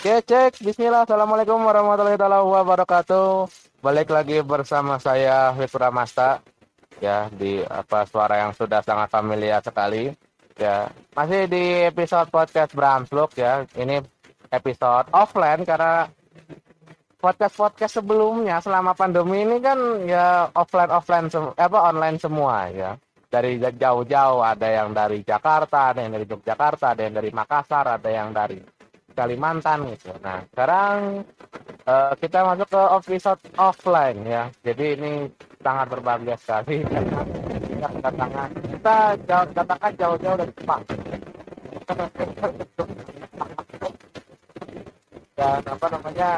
Oke, cek. Bismillah. Assalamualaikum warahmatullahi wabarakatuh. Balik lagi bersama saya Fitra Masta. Ya, di apa suara yang sudah sangat familiar sekali. Ya, masih di episode podcast Bramsluk ya. Ini episode offline karena podcast-podcast sebelumnya selama pandemi ini kan ya offline offline apa online semua ya dari jauh-jauh ada yang dari Jakarta ada yang dari Yogyakarta ada yang dari Makassar ada yang dari Kalimantan gitu. Nah, sekarang uh, kita masuk ke episode offline ya. Jadi ini sangat berbahagia sekali karena kita kedatangan kita jauh, katakan jauh-jauh dari Jepang. Dan apa namanya?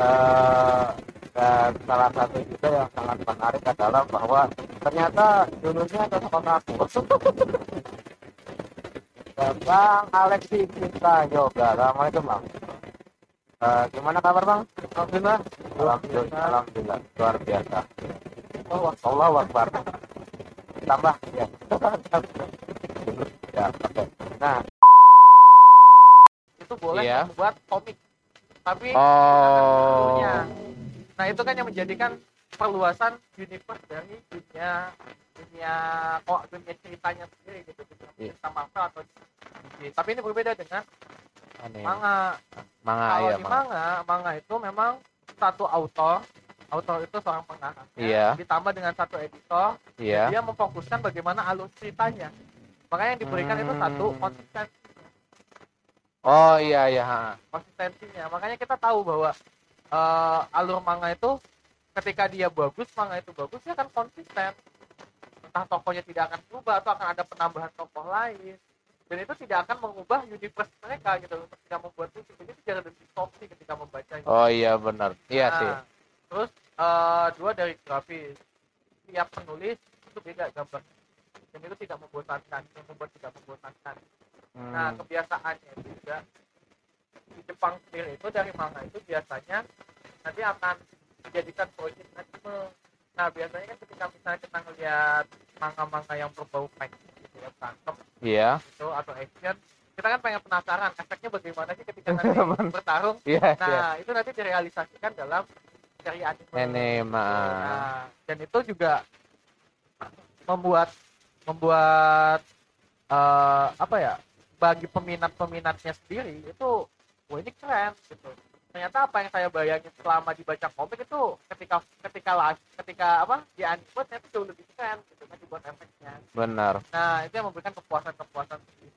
Uh, dan salah satu juga yang sangat menarik adalah bahwa ternyata dulunya adalah kota aku. Bang Alexi Cinta Yoga. Assalamualaikum Bang. Uh, gimana kabar Bang? Alhamdulillah. Alhamdulillah. Alhamdulillah. Luar biasa. Oh, Allah Akbar. Tambah ya. ya, oke. Okay. Nah, itu boleh iya. membuat komik. Tapi oh. Nah, itu kan yang menjadikan perluasan universe dari dunia dunia kok dunia ceritanya sendiri gitu yeah. cerita Marvel atau tapi ini berbeda dengan Aneh. manga manga kalau iya, di manga manga itu memang satu autor autor itu seorang pengarang iya. ditambah dengan satu editor iya. dia memfokuskan bagaimana alur ceritanya makanya yang diberikan hmm. itu satu Hmm. konsistensi Oh iya iya. konsistensinya makanya kita tahu bahwa uh, alur manga itu ketika dia bagus manga itu bagus dia akan konsisten. Entah tokohnya tidak akan berubah atau akan ada penambahan tokoh lain. Dan itu tidak akan mengubah universe mereka gitu untuk tidak membuat itu jadi tidak ada distorsi ketika membacanya. Oh iya benar. Iya Nah, sih. terus uh, dua dari grafis. Tiap penulis itu beda gambar. Dan itu tidak membosankan yang membuat tidak membosankan. Nah Hmm. kebiasaannya itu juga di Jepang sendiri itu dari manga itu biasanya nanti akan dijadikan proyek anime nah biasanya kan ketika misalnya kita ngeliat manga-manga yang berbau fight gitu ya berantem Iya. gitu atau action kita kan pengen penasaran efeknya bagaimana sih ketika nanti bertarung Iya iya. nah itu nanti direalisasikan dalam seri anime Anime. nah dan itu juga membuat membuat eh, apa ya bagi peminat-peminatnya sendiri itu wah ini keren gitu ternyata apa yang saya bayangin selama dibaca komik itu ketika ketika live ketika apa di anime ternyata jauh lebih keren gitu kan dibuat efeknya Benar. nah itu yang memberikan kepuasan-kepuasan sendiri.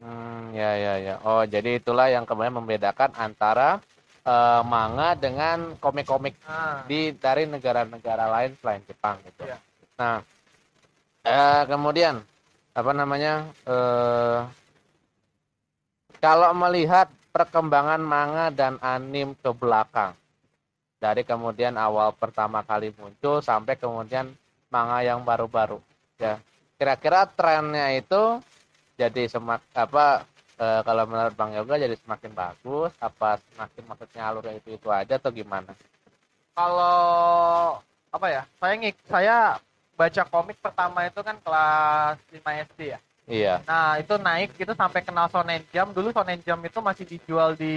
Hmm, ya ya ya. Oh, jadi itulah yang kemudian membedakan antara eh, manga dengan komik-komik nah di dari negara-negara lain selain Jepang gitu. Iya. Nah, eh, kemudian apa namanya? eh kalau melihat perkembangan manga dan anim ke belakang. Dari kemudian awal pertama kali muncul sampai kemudian manga yang baru-baru. Ya kira-kira trennya itu jadi semak apa eh, kalau menurut Bang Yoga jadi semakin bagus apa semakin maksudnya alurnya itu itu aja atau gimana? Kalau apa ya saya ngik saya baca komik pertama itu kan kelas 5 SD ya iya. Nah itu naik itu sampai kenal Shonen Jump dulu Shonen Jump itu masih dijual di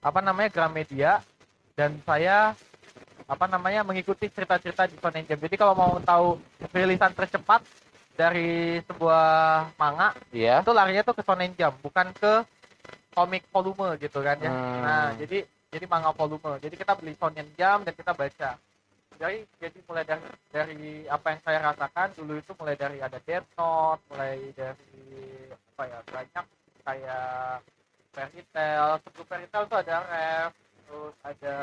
apa namanya Gramedia. Dan saya apa namanya mengikuti cerita-cerita di Shonen Jump jadi kalau mau tahu rilisan tercepat dari sebuah manga iya. itu larinya tuh ke Shonen Jump bukan ke komik volume gitu kan ya. Hmm. nah jadi jadi manga volume. Jadi kita beli Shonen Jump dan kita baca jadi jadi mulai dari dari apa yang saya rasakan dulu itu mulai dari ada Death Note mulai dari apa ya banyak kayak fairy tale sebelum fairy tale itu ada Rev terus ada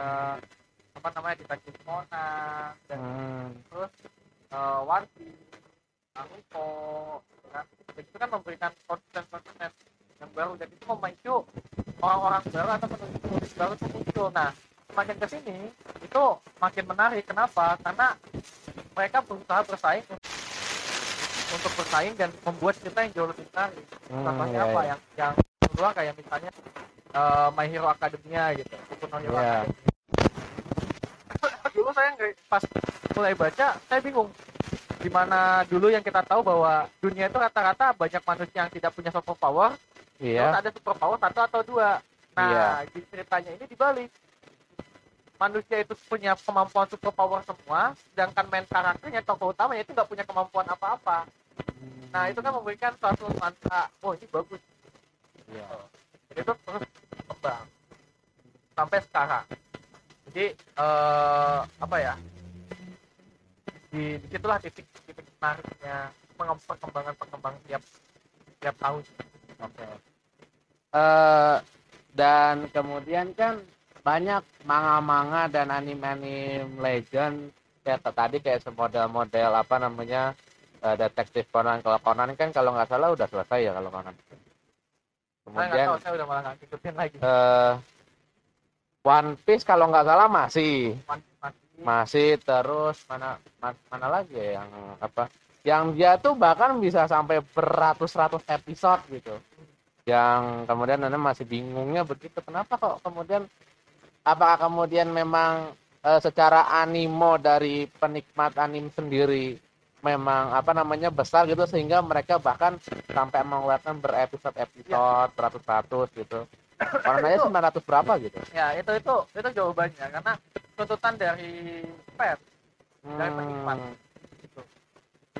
apa namanya Detective Conan dan Hmm, terus uh, One Piece, Naruto, kan. Dan itu kan memberikan konten-konten yang baru dan itu memacu orang-orang baru atau penulis-penulis baru itu muncul. Nah, semakin ke sini itu makin menarik. Kenapa? Karena mereka berusaha bersaing untuk bersaing dan membuat cerita yang jauh lebih menarik. Hmm, Contohnya iya, apa iya. yang yang kedua kayak misalnya uh, My Hero Academia gitu, Boku no Hero Iya. Academia. dulu saya nggak pas mulai baca saya bingung di mana dulu yang kita tahu bahwa dunia itu rata-rata banyak manusia yang tidak punya super power Iya. Terus ada superpower satu atau dua. Nah, Iya. di ceritanya ini dibalik. Manusia itu punya kemampuan superpower semua, sedangkan main karakternya tokoh utamanya itu nggak punya kemampuan apa-apa. Nah, itu kan memberikan suatu nuansa, oh ini bagus. Iya. Jadi itu terus berkembang sampai sekarang. Jadi eh, apa ya? Di di situlah titik titik menariknya perkembangan perkembangan tiap tiap tahun. Oke. Eh dan kemudian kan banyak manga-manga dan anime-anime legend kayak tadi kayak model-model apa namanya eh, detektif Conan kalau Conan kan kalau nggak salah udah selesai ya kalau Conan. Saya Kemudian tahu, saya udah malah nggak ngikutin lagi. eh One Piece kalau nggak salah masih Masih- terus mana ma- mana lagi ya yang apa yang dia tuh bahkan bisa sampai beratus-ratus episode gitu yang kemudian anda masih bingungnya begitu kenapa kok kemudian apakah kemudian memang eh, secara animo dari penikmat anim sendiri memang apa namanya besar gitu sehingga mereka bahkan sampai mengeluarkan berepisode-episode beratus-ratus gitu? Orang aja 900 berapa gitu? Ya itu itu itu jawabannya karena tuntutan dari fans Dari penikmat. Hmm,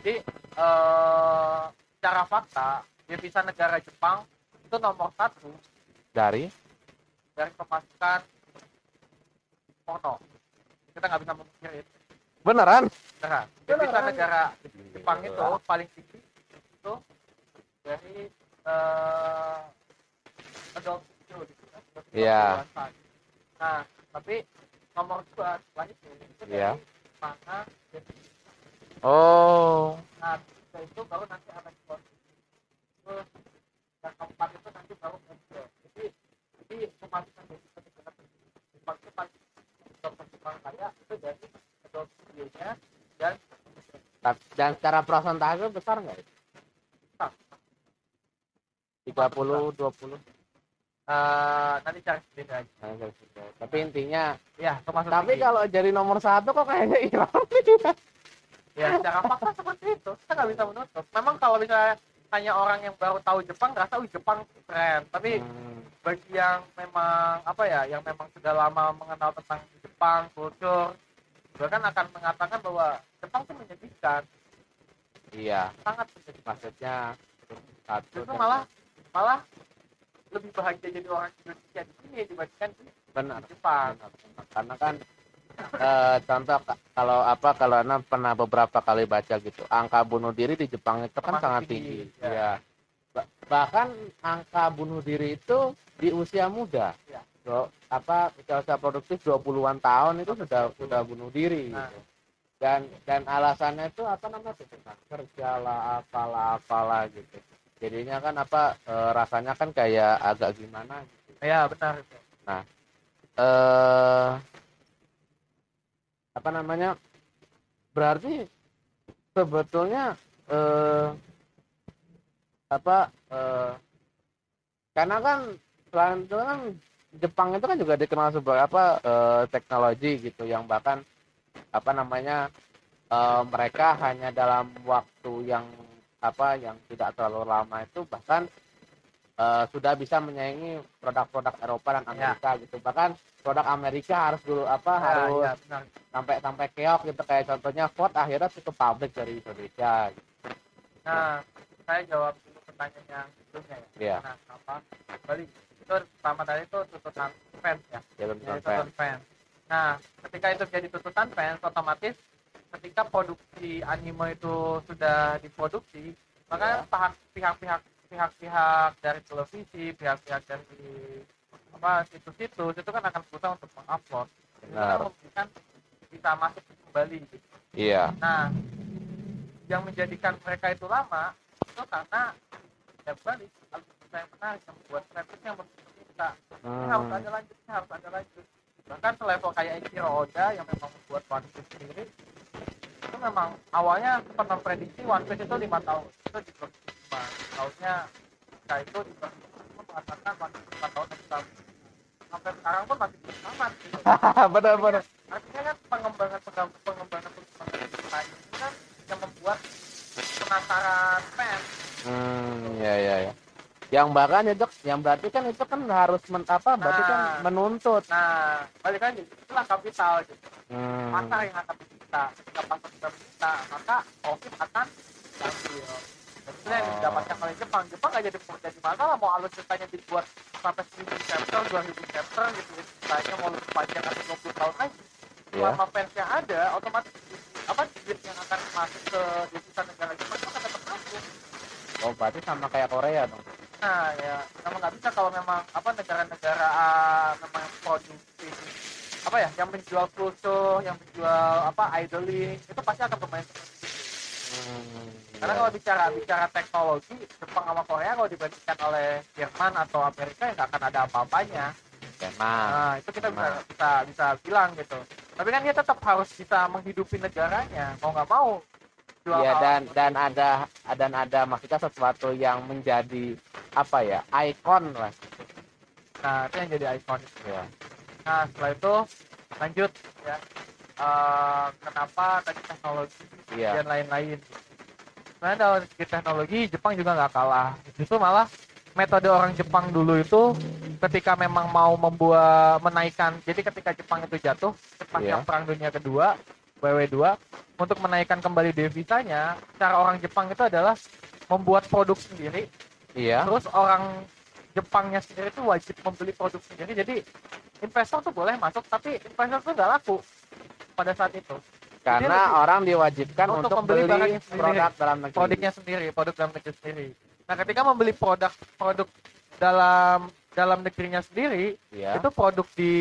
jadi eh secara fakta devisa negara Jepang itu nomor satu dari? dari pemasukan porno kita nggak bisa memungkiri itu beneran beneran devisa Beneran. negara Jepang itu paling tinggi itu dari eh adult gitu kan. Video Iya. dewasa. nah tapi nomor dua setelah itu itu dari Iya. mana oh Nah, itu baru nanti akan keluar. Terus yang keempat itu nanti baru muncul. Jadi, jadi pemasukan dari ketika Jepang itu paling dokter Jepang kaya itu videonya dan dan secara persentase besar nggak itu? Besar. 30 20 eh, nanti cari sendiri aja. Nah, tapi intinya Ya, termasuk tapi kalau jadi nomor satu kok kayaknya hilang ya secara fakta seperti itu kita nggak bisa menutup. Memang kalau misalnya hanya orang yang baru tahu Jepang nggak tahu Jepang keren, tapi Hmm, bagi yang memang apa ya yang memang sudah lama mengenal tentang Jepang kultur bahkan akan mengatakan bahwa Jepang itu menyedihkan. Iya. Sangat menyedihkan. Maksudnya satu itu malah malah lebih bahagia jadi orang Indonesia di sini dibandingkan di benar. Jepang. Benar, benar. karena kan eh, contoh ka- kalau apa kalau anda pernah beberapa kali baca gitu angka bunuh diri di Jepang itu kan sangat tinggi, tinggi. ya. ya Ba- bahkan angka bunuh diri itu di usia muda. Ya. Do- apa usia produktif 20-an tahun itu sudah sudah bunuh diri. Nah. gitu. dan dan alasannya itu apa namanya? Tentang kerja lah apalah apalah gitu. Jadinya kan apa eh, rasanya kan kayak agak gimana gitu. Ya benar itu eh apa namanya? Berarti sebetulnya eh apa eh karena kan selain itu kan Jepang itu kan juga dikenal sebagai apa eh, teknologi gitu yang bahkan apa namanya eh, mereka hanya dalam waktu yang apa yang tidak terlalu lama itu bahkan eh, sudah bisa menyaingi produk-produk Eropa dan Amerika gitu. Bahkan produk Amerika harus dulu apa Ya, harus ya, benar. sampai sampai keok gitu. Kayak contohnya Ford akhirnya cukup publik dari Indonesia gitu. nah saya jawab dulu pertanyaan yang sebelumnya ya. Iya. nah apa? Kembali itu pertama tadi itu tuntutan fans ya ya jadi benar tuntutan fans. Nah, ketika itu jadi tuntutan fans, otomatis ketika produksi anime itu sudah diproduksi, maka Ya. pihak- pihak-pihak pihak-pihak dari televisi, pihak-pihak dari apa situs-situs itu kan akan berusaha untuk mengupload. Kan Benar. memberikan bisa masuk kembali. Gitu. iya Nah, yang menjadikan mereka itu lama itu karena ya balik algoritma yang menarik yang membuat traffic yang berkita ini harus Hmm. ada lanjut ini harus ada lanjut. Bahkan selevel kayak Eiichiro Oda yang memang membuat One Piece sendiri itu memang awalnya sempat memprediksi One Piece itu lima tahun. Itu di lima. Tahunnya ketika itu di mengatakan One Piece lima tahun yang kita sampai sekarang pun masih belum tamat. Gitu. benar benar. artinya kan pengembangan pengembangan pengembangan pengembangan ini kan yang membuat penasaran fans. Hmm ya ya ya yang bahkan itu yang berarti kan itu kan harus men, apa berarti kan Nah. menuntut nah balik lagi itulah kapital gitu Hmm. pasar yang akan diminta ketika pasar sudah meminta maka profit akan diambil itu yang Oh. didapatkan oleh Jepang Jepang nggak jadi jadi masalah mau alutsistanya dibuat sampai 1000 chapter 2000 chapter gitu ya ceritanya mau lebih panjang atau 20 tahun lagi Ya. selama fansnya ada otomatis apa duit yang akan masuk ke devisa negara Jepang itu akan tetap masuk oh berarti sama kayak Korea dong Nah ya, memang nggak bisa kalau memang apa negara-negara ah, memang produksi apa ya, yang menjual kultur, yang menjual apa idling itu pasti akan bermain seperti itu. Hmm, Karena iya. kalau bicara bicara teknologi, Jepang sama Korea kalau dibandingkan oleh Jerman atau Amerika ya nggak akan ada apa-apanya. Memang. Nah itu kita bisa Memang. bisa bisa bilang gitu. Tapi kan dia tetap harus bisa menghidupi negaranya, mau nggak mau. Iya hal dan dan ada dan ada maksudnya sesuatu yang menjadi apa ya ikon lah Nah itu yang jadi ikonik. ya. Nah setelah itu lanjut ya Eh, kenapa tadi teknologi Iya. dan lain-lain. Sebenarnya dalam segi teknologi Jepang juga nggak kalah. Justru malah metode orang Jepang dulu itu ketika memang mau membuat menaikkan. Jadi ketika Jepang itu jatuh pasca Iya. Perang Dunia Kedua WW2 untuk menaikkan kembali devisanya, cara orang Jepang itu adalah membuat produk sendiri Iya. terus orang Jepangnya sendiri tuh wajib membeli produk sendiri jadi investor tuh boleh masuk tapi investor tuh nggak laku pada saat itu Karena lebih- orang diwajibkan Untuk untuk, membeli beli barangnya sendiri. produk dalam negeri. produknya sendiri produk dalam negeri sendiri nah ketika membeli produk produk dalam dalam negerinya sendiri Iya. itu produk di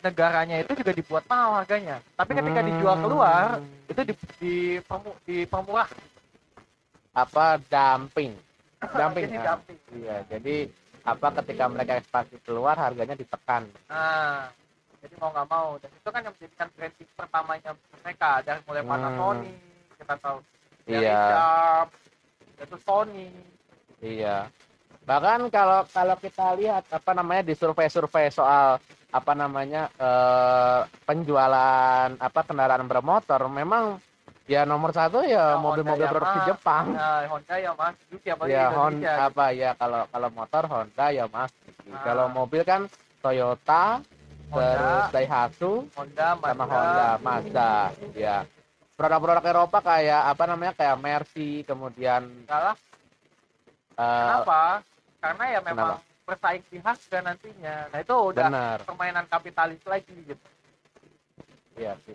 negaranya itu juga dibuat mahal harganya tapi ketika Hmm. dijual keluar itu di, di, permu- dipermurah apa dumping. Dumping. nah. dumping Iya, jadi apa ketika mereka ekspansi keluar harganya ditekan. Nah, jadi mau nggak mau dan itu kan yang menjadikan branding pertamanya mereka dari mulai Hmm. Panasonic kita tahu dari Iya. Sharp, itu Sony Iya. Bahkan kalau kalau kita lihat apa namanya di survei-survei soal apa namanya eh, penjualan apa kendaraan bermotor memang ya nomor satu ya Ya, mobil-mobil produksi. Jepang. nah, Honda ya mas Suzuki apalagi ya Honda gitu. apa ya kalau kalau motor Honda ya Mas. Ah. Kalau mobil kan Toyota, terus Honda, Daihatsu Honda, sama Mazda. Honda, Mazda. Ya. Produk-produk Eropa kayak apa namanya kayak Mercy, kemudian Enggak lah, eh, kenapa? Karena ya memang Kenapa? bersaing di harga nantinya. Nah itu udah benar. permainan kapitalis lagi gitu. Iya sih.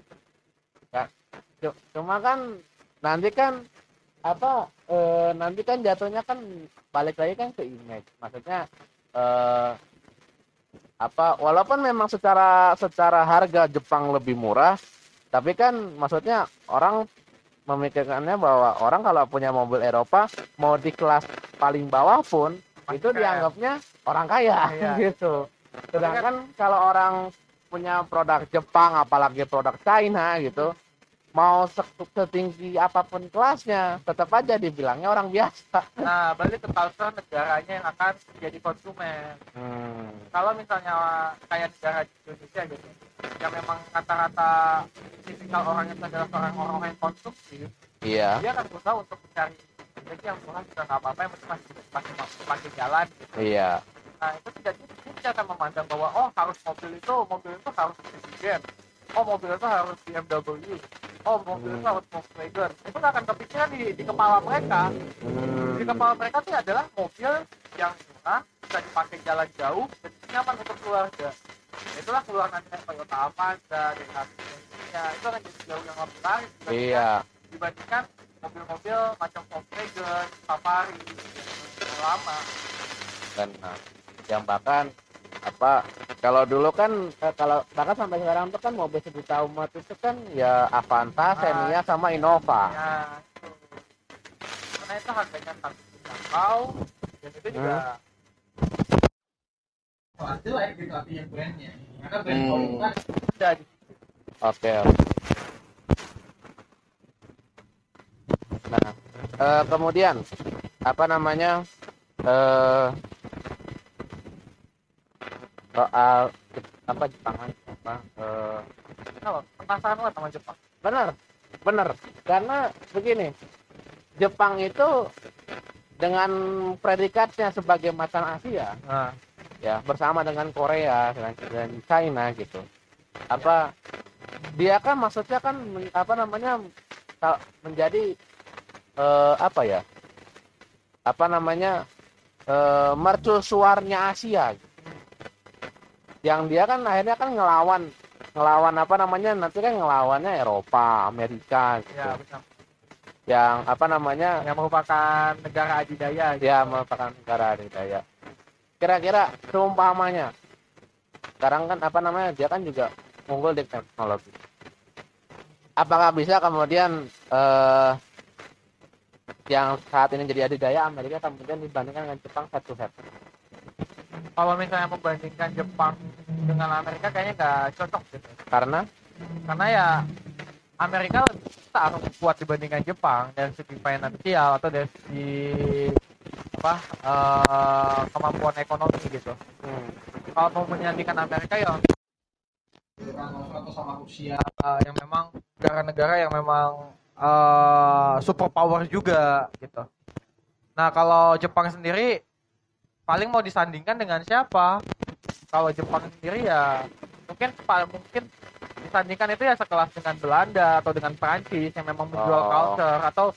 Ya, cu- cuma kan nanti kan apa eh, nanti kan jatuhnya kan balik lagi kan ke image. Maksudnya eh, apa walaupun memang secara secara harga Jepang lebih murah, tapi kan maksudnya orang memikirkannya bahwa orang kalau punya mobil Eropa mau di kelas paling bawah pun itu kaya. dianggapnya orang kaya Iya. gitu. Sedangkan kalau orang punya produk Jepang apalagi produk China gitu mau se- setinggi apa pun kelasnya tetap aja dibilangnya orang biasa. Nah, balik ke culture negaranya yang akan menjadi konsumen. Hmm. kalau misalnya kayak negara Indonesia gitu yang memang kata-kata tipikal orangnya adalah orang orang yang konsumtif Iya. dia akan berusaha untuk mencari jadi yang murah juga nggak apa-apa yang penting masih masih masih pakai jalan gitu. Iya. nah itu tidak tidak akan memandang bahwa oh harus mobil itu mobil itu harus presiden oh mobil itu harus BMW oh mobil itu Hmm. harus Volkswagen itu nggak akan kepikiran di, di kepala mereka Hmm. di kepala mereka itu adalah mobil yang murah bisa dipakai jalan jauh dan nyaman untuk keluarga itulah keluar nanti Toyota Avanza dan ya itu akan jadi jauh yang lebih menarik Iya. dibandingkan mobil-mobil macam Volkswagen, Safari yang lama Benar. Yang bahkan apa kalau dulu kan eh, kalau bahkan sampai sekarang tuh kan mobil sejuta umat itu kan ya Avanza, Xenia sama Innova. ya itu karena itu harganya sangat terjangkau dan itu juga kelas jelek gitu artinya brandnya karena brand Hmm. kan ada di Oke. oke. Nah, eh, kemudian apa namanya eh soal apa Jepangan apa eh, Kenapa? penasaran banget sama Jepang. Benar benar. Karena begini Jepang itu dengan predikatnya sebagai macan Asia nah, ya bersama dengan Korea dan, dan China gitu. Apa dia kan maksudnya kan apa namanya menjadi eh, apa ya? Apa namanya? Eh, mercusuarnya Asia. Yang dia kan akhirnya kan ngelawan ngelawan apa namanya? Nanti kan ngelawannya Eropa Amerika gitu. Ya yang apa namanya? Yang merupakan negara adidaya. Gitu. ya merupakan negara adidaya. Kira-kira seumpamanya. Sekarang kan apa namanya? Dia kan juga unggul di teknologi. Apakah bisa kemudian eh, yang saat ini jadi adidaya Amerika kemudian dibandingkan dengan Jepang head to head kalau misalnya membandingkan Jepang dengan Amerika kayaknya nggak cocok gitu. Karena? Karena ya Amerika lebih besar kuat dibandingkan Jepang dari segi finansial atau dari segi apa eh, kemampuan ekonomi gitu. Hmm, kalau mau menyandingkan Amerika ya atau sama Rusia eh, yang memang negara-negara yang memang eh, superpower juga gitu. Nah kalau Jepang sendiri paling mau disandingkan dengan siapa? Kalau Jepang sendiri ya mungkin paling mungkin disandingkan itu ya sekelas dengan Belanda atau dengan Prancis yang memang menjual Oh. culture atau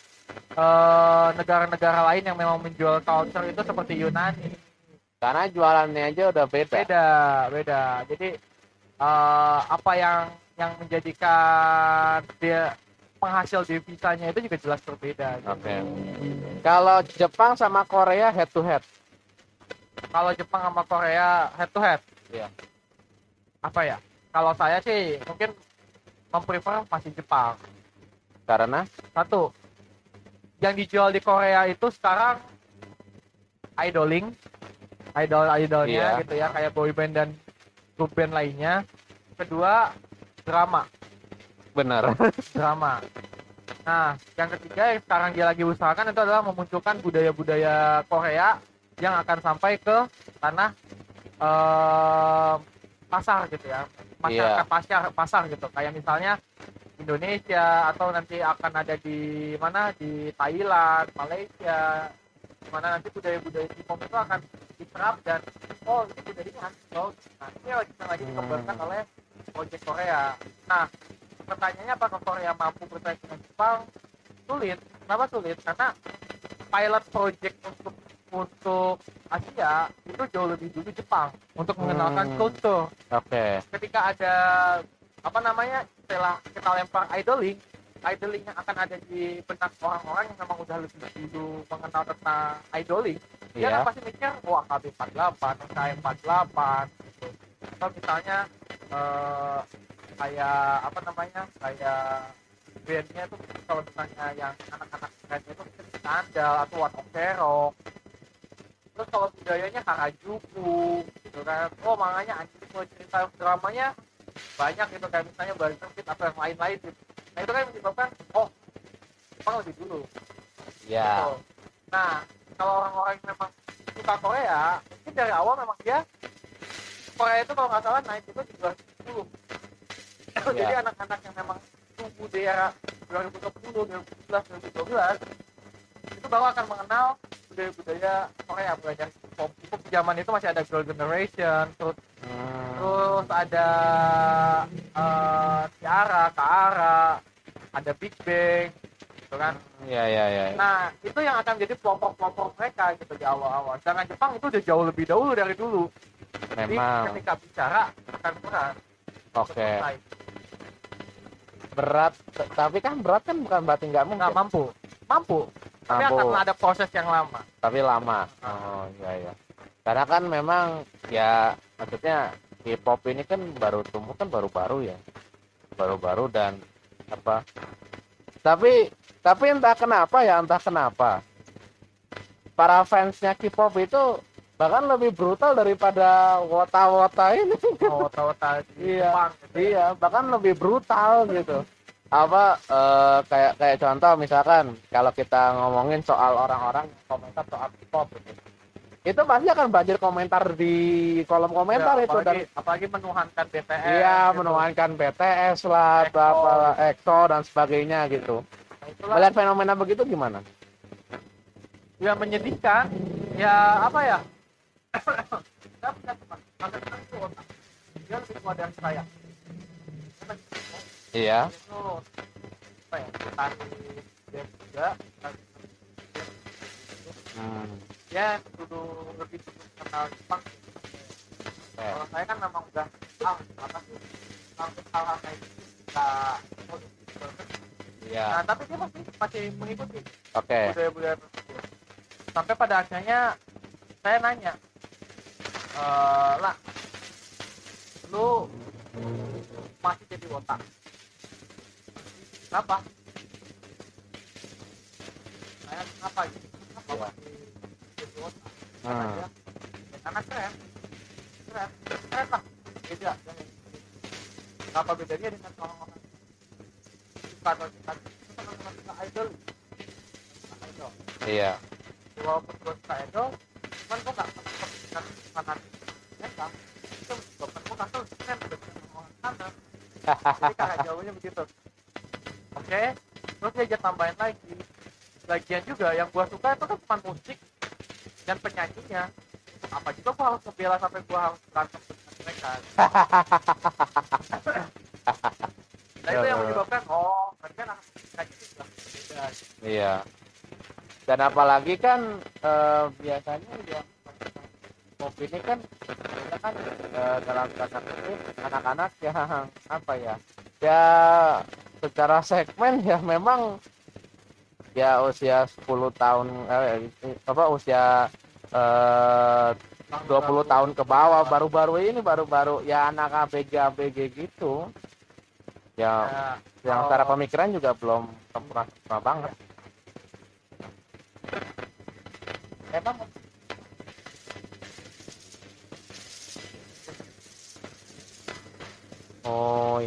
eh, negara-negara lain yang memang menjual culture itu seperti Yunani karena jualannya aja udah beda, beda beda jadi eh, apa yang yang menjadikan dia penghasil devisanya itu juga jelas berbeda gitu. oke. Kalau Jepang sama Korea head to head? Kalau Jepang sama Korea head to head? Iya. apa ya? Kalau saya sih mungkin memprefer masih Jepang. Karena? Satu yang dijual di Korea itu sekarang idoling idol idolnya Iya. gitu ya kayak boyband dan grup band lainnya. Kedua drama benar drama. Nah, yang ketiga yang sekarang dia lagi usahakan itu adalah memunculkan budaya-budaya Korea yang akan sampai ke tanah eh, pasar gitu ya, masyarakat pasar pasar gitu. Kayak misalnya Indonesia atau nanti akan ada di mana di Thailand, Malaysia, di mana nanti budaya-budaya K-pop itu akan diserap dan oh ini budayanya asli loh. Nah, ini lagi lagi dikembangkan oleh project Korea. Nah, pertanyaannya apakah Korea mampu bersaing dengan Jepang sulit kenapa sulit karena pilot project untuk untuk Asia itu jauh lebih dulu Jepang untuk mengenalkan Hmm. culture oke ketika ada apa namanya istilah kita lempar idling idling yang akan ada di benak orang-orang yang memang udah lebih dulu mengenal tentang idling dia Iya. kan pasti mikir wah KB48 SKM48 gitu. atau misalnya eh, kayak apa namanya kayak bandnya tuh kalau misalnya yang anak-anak bandnya itu mungkin Sandal atau One Ok Rock terus kalau budayanya Harajuku gitu kan. Oh makanya anjing mau cerita dramanya banyak gitu kayak misalnya Bali Sempit atau yang lain-lain gitu. Nah itu kan menyebabkan oh Jepang lebih dulu. Ya gitu. Nah, kalau orang-orang yang memang suka Korea, mungkin dari awal memang dia Korea itu kalau nggak salah naik itu di 2010. Jadi Ya. anak-anak yang memang tumbuh di era 2010, 2011, 2012 itu baru akan mengenal budaya-budaya Korea belajar pop K-pop di zaman itu masih ada Girl Generation terus Hmm, terus ada eh Tiara, Kaara, ada Big Bang gitu kan ya ya ya Nah, itu yang akan menjadi pelopor-pelopor mereka gitu di awal-awal. Sedangkan Jepang itu udah jauh lebih dahulu dari dulu. Jadi memang ketika bicara akan berat. oke Selesai. Berat tapi kan berat kan bukan berarti nggak mungkin Nggak mampu. Mampu. Tapi Mampu. akan ada proses yang lama. tapi lama oh iya ya karena kan memang ya maksudnya K-pop ini kan baru tumbuh kan baru-baru ya baru-baru dan apa tapi tapi entah kenapa ya entah kenapa para fansnya K-pop itu bahkan lebih brutal daripada wota-wota ini Oh, di Iya. Jepang. Gitu. ya. iya bahkan lebih brutal gitu apa eh, kayak kayak contoh misalkan kalau kita ngomongin soal orang-orang komentar soal K-pop gitu. itu pasti akan banjir komentar di kolom komentar Ya, itu dan apalagi, apalagi menuhankan BTS. iya gitu. menuhankan BTS lah EXO. apa EXO dan sebagainya gitu Nah, itulah melihat fenomena begitu gimana ya menyedihkan ya apa ya Iya. dia juga dia dulu lebih kenal Jepang kalau saya kan memang udah ah apa sih hal-hal kayak gitu nah tapi dia masih mengikuti Oke. budaya-budaya sampai pada akhirnya saya nanya eh lah. Lu masih jadi otak. Kenapa? Saya kenapa gitu kenapa Iya. masih jadi otak? Hmm. "Ya, karena keren. Keren. Keren lah. Beda dengan apa bedanya dengan orang-orang? Suka atau suka itu orang suka idol. Suka idol. Iya. walaupun gue suka idol mereka itu orang sana. Jadi kakak jauhnya begitu. Oke terus dia aja tambahin lagi. Lagian juga yang gua suka itu kan cuma musik dan penyanyinya. Apa juga gua harus ngebela sampai gua harus berantem dengan mereka? Nah itu yang menyebabkan oh kan anak beda Iya. Dan apalagi kan eh, biasanya ya ini kan kita kan eh, dalam tanda kutip anak-anak yang apa ya ya secara segmen ya memang ya usia 10 tahun eh, apa usia eh, 20 tahun ke bawah baru-baru ini baru-baru ya anak ABG ABG gitu. Ya ya, yang secara pemikiran juga belum sempurna sempurna banget. Emang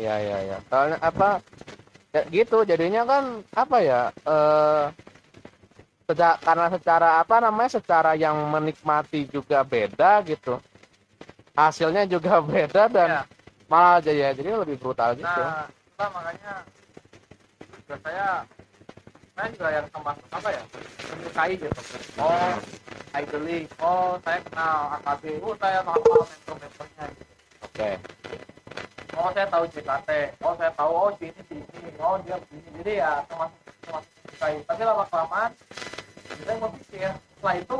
Iya iya iya. Soalnya apa? Ya, gitu jadinya kan apa ya? Eh seca- karena secara apa namanya? Secara yang menikmati juga beda gitu. Hasilnya juga beda dan ya. malah aja ya jadi lebih brutal gitu. nah makanya juga saya saya juga yang termasuk apa ya menyukai gitu oh idoling oh saya kenal AKB oh saya hafal mentor-mentornya gitu. Oke. Oh saya tahu JKT oh saya tahu. Oh si ini si ini oh dia begini. Jadi ya termasuk termasuk menyukai tapi lama kelamaan saya mau pikir setelah itu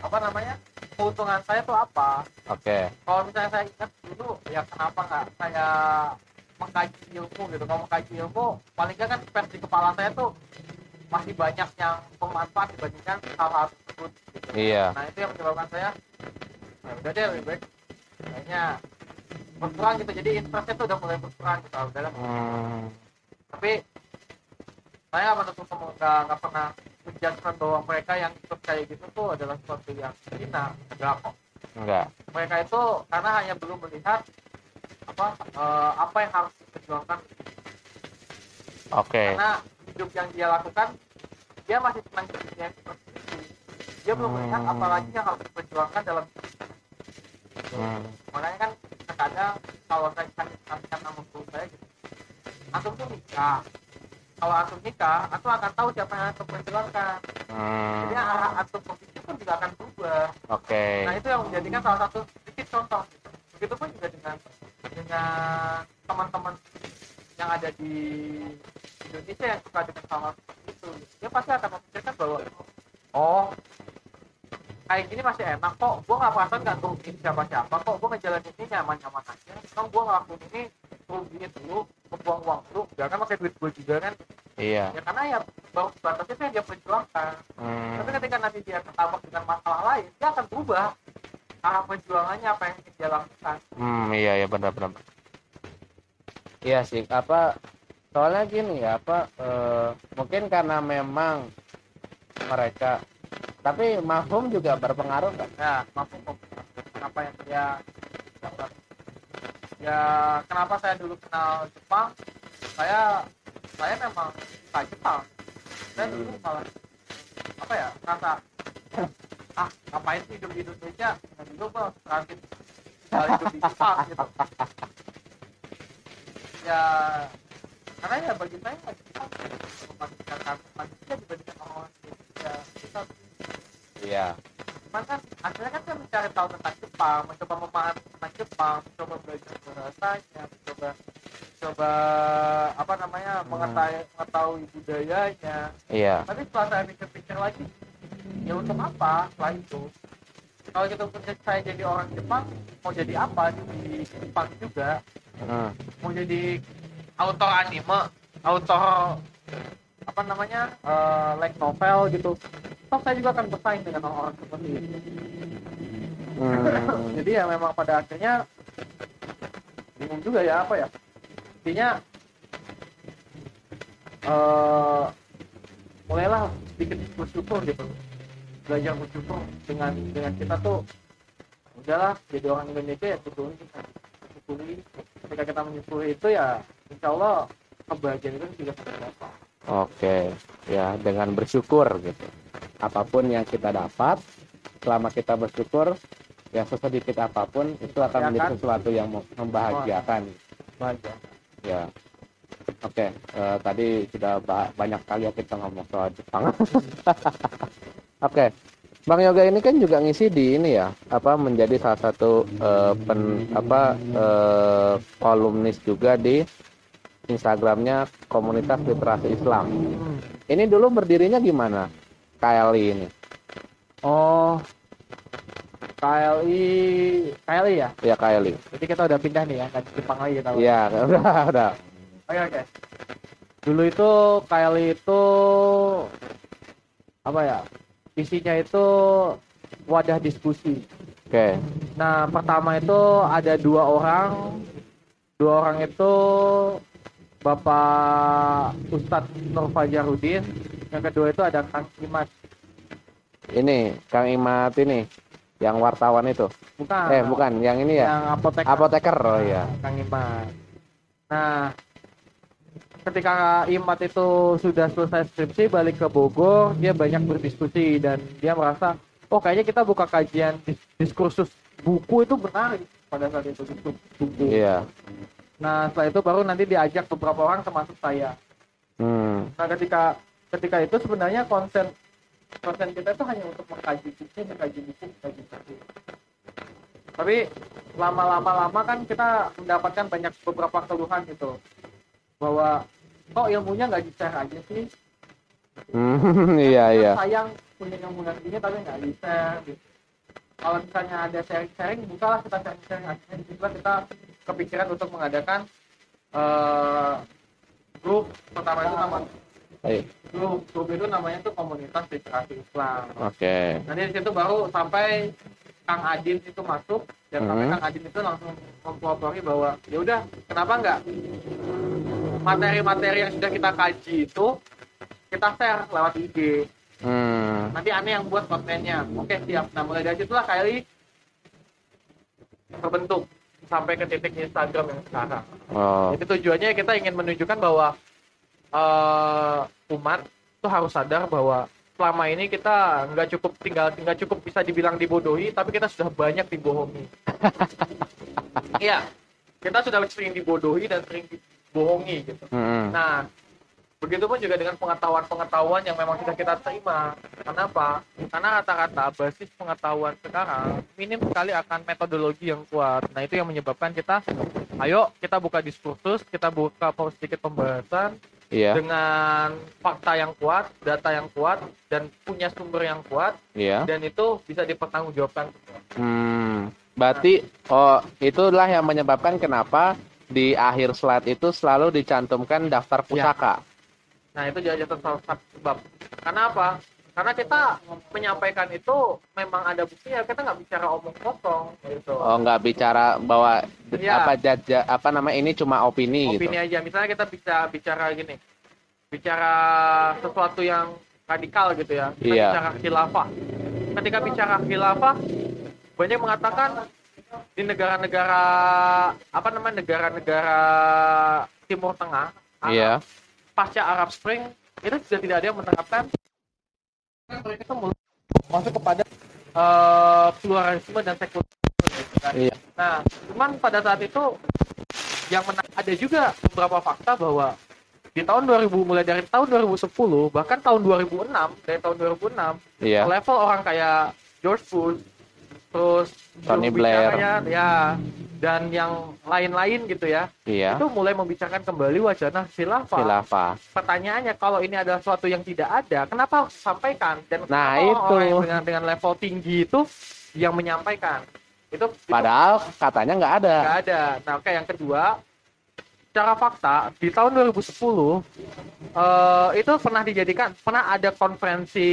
apa namanya keuntungan saya tuh apa? Oke. kalau misalnya saya ingat dulu ya kenapa nggak saya mengkaji ilmu gitu. Kalau mengkaji ilmu paling nggak kan versi kepala saya tuh masih banyak yang bermanfaat dibandingkan hal-hal tersebut. Gitu. Iya. nah itu yang menyebabkan saya ya udah deh lebih baik kayaknya berkurang gitu jadi interestnya tuh udah mulai berkurang gitu udah lah. Hmm, tapi saya nggak menutup nggak nggak pernah menjelaskan bahwa mereka yang ikut kayak gitu tuh adalah sesuatu yang hina enggak kok enggak. mereka itu karena hanya belum melihat apa eh, apa yang harus diperjuangkan Oke. karena hidup yang dia lakukan dia masih senang hidupnya seperti itu dia belum melihat Hmm. apa lagi yang harus diperjuangkan dalam Hmm. makanya kalau saya kasih nasihat sama guru saya gitu antum tuh nikah kalau antum nikah antum akan tahu siapa yang antum perjuangkan Hmm. jadi arah antum berpikir pun juga akan berubah Oke. Nah itu yang menjadikan salah satu sedikit contoh. Begitupun juga dengan dengan teman-teman yang ada di Indonesia yang suka dengan hal seperti itu. Dia pasti akan memikirkan bahwa kayak gini masih enak kok. Gue nggak perasaan nggak rugiin siapa-siapa kok. Gue ngejalanin ini nyaman-nyaman aja. Kalau gue ngelakuin ini rugiin dulu, membuang uang dulu. Jangan pakai duit gue juga kan. Iya. Ya karena ya baru sebatas itu yang dia perjuangkan. Hmm. Tapi ketika nanti dia ketabrak dengan masalah lain, dia akan berubah arah perjuangannya apa yang dia lakukan. Hmm, iya ya benar-benar. Iya sih, apa soalnya gini ya, apa eh, mungkin karena memang mereka tapi mafhum juga berpengaruh kan? Ya, kok. Kenapa yang dia dapat? Ya, kenapa saya dulu kenal Jepang? Saya saya memang suka Jepang. Saya dulu Hmm. malah apa ya, rasa ah ngapain sih hidup di Indonesia? Dan dulu gua transit kali hidup di Jepang gitu. Ya, karena ya bagi saya Jepang manusia dibandingkan orang Indonesia kita Iya. cuman kan akhirnya kan saya mencari tahu tentang Jepang mencoba memahami tentang Jepang mencoba belajar bahasanya mencoba coba apa namanya mengetahui mengetahui budayanya Iya. tapi setelah saya pikir-pikir lagi ya untuk apa setelah itu kalau kita punya saya jadi orang Jepang mau jadi apa di Jepang juga Hmm. mau jadi autor anime autor apa namanya eh, like novel gitu toh saya juga akan bersaing dengan orang-orang seperti itu Hmm. jadi ya memang pada akhirnya bingung juga ya apa ya? Intinya eh mulailah sedikit bersyukur gitu. Belajar bersyukur dengan dengan kita tuh udahlah jadi orang Indonesia ya syukuri syukuri. Ketika kita menyukuri itu ya insya Allah kebahagiaan itu juga akan Oke, ya dengan bersyukur gitu. Apa pun yang kita dapat, selama kita bersyukur, ya sesedikit apa pun itu akan menjadi sesuatu yang mem- membahagiakan. bahagia Ya. Oke, eh, tadi sudah ba- banyak kali ya kita ngomong soal Jepang. Oke. Bang Yoga ini kan juga ngisi di ini ya, apa menjadi salah satu eh, pen, apa eh, kolumnis juga di Instagramnya komunitas literasi Islam. Ini dulu berdirinya gimana? KLI ini. oh KLI KLI ya Ya KLI. jadi kita udah pindah nih ya di Jepang lagi kita Iya, udah, udah. Oke oke. Dulu itu KLI itu apa ya? Isinya itu wadah diskusi. Oke. Nah pertama itu ada dua orang, dua orang itu Bapak Ustadz Nur Fajarudin, yang kedua itu ada Kang Imat. Ini Kang Imat ini yang wartawan itu. Bukan. Eh, bukan, yang ini ya. Yang apotek. Apoteker oh ya. Kang Imat. Nah, ketika Imat itu sudah selesai skripsi balik ke Bogor, dia banyak berdiskusi dan dia merasa, oh kayaknya kita buka kajian dis- diskursus buku itu menarik pada saat itu diskursus buku. Iya. Nah, setelah itu baru nanti diajak beberapa orang termasuk saya. Hmm. Nah, ketika ketika itu sebenarnya konsen konsen kita itu hanya untuk mengkaji buku, mengkaji buku, mengkaji buku. Tapi lama-lama lama kan kita mendapatkan banyak beberapa keluhan gitu bahwa kok ilmunya nggak di-share aja sih Hmm, iya iya. sayang punya ilmu gini tapi nggak di-share gitu. kalau misalnya ada sharing-sharing bukalah kita sharing-sharing akhirnya juga kita kepikiran untuk mengadakan eh, grup pertama itu nama Baik. grup grup itu namanya tuh komunitas literasi Islam Oke. Nanti di situ baru sampai Kang Adin itu masuk dan sampai Mhm. Kang Adin itu langsung mempelopori bahwa ya udah kenapa enggak materi-materi yang sudah kita kaji itu kita share lewat IG. Hmm. Nanti aneh yang buat kontennya. Oke siap. Nah mulai dari situlah kali terbentuk sampai ke titik Instagram yang sekarang. Oh. Jadi tujuannya kita ingin menunjukkan bahwa eh, umat itu harus sadar bahwa selama ini kita nggak cukup tinggal nggak cukup bisa dibilang dibodohi, tapi kita sudah banyak dibohongi. Iya, kita sudah sering dibodohi dan sering dibohongi gitu. Hmm. Nah, begitupun juga dengan pengetahuan-pengetahuan yang memang sudah kita terima. Kenapa? Karena rata-rata basis pengetahuan sekarang minim sekali akan metodologi yang kuat. Nah, itu yang menyebabkan kita, ayo kita buka diskursus, kita buka sedikit pembahasan Iya. dengan fakta yang kuat, data yang kuat, dan punya sumber yang kuat, Iya. dan itu bisa dipertanggungjawabkan. Hmm. Berarti oh itulah yang menyebabkan kenapa di akhir slide itu selalu dicantumkan daftar pusaka. Nah, itu jadi salah satu sebab. Karena apa? Karena kita menyampaikan itu memang ada buktinya, kita nggak bicara omong kosong gitu. Oh, nggak bicara bahwa Iya. apa jaja, apa nama ini cuma opini, Opini gitu. aja. Misalnya kita bisa bicara gini, bicara sesuatu yang radikal gitu ya. Kita Iya. bicara khilafah. Ketika bicara khilafah, banyak mengatakan di negara-negara apa namanya negara-negara Timur Tengah, Arab, Iya. pasca Arab Spring itu sudah tidak ada yang menerapkan mereka itu mulai masuk kepada eh, pluralisme dan sekularisme kan. Iya. Nah, cuman pada saat itu yang menarik ada juga beberapa fakta bahwa di tahun 2000 mulai dari tahun 2010 bahkan tahun 2006 dari tahun 2006 Iya. level orang kayak George Bush terus Tony Blair. ya dan yang lain-lain gitu ya Iya. itu mulai membicarakan kembali wacana khilafah Khilafah. pertanyaannya kalau ini adalah sesuatu yang tidak ada kenapa harus disampaikan dan Nah, kenapa itu. orang yang dengan dengan level tinggi itu yang menyampaikan itu itu Padahal katanya nggak ada. nggak ada nah oke yang kedua secara fakta di tahun 2010 eh, itu pernah dijadikan pernah ada konferensi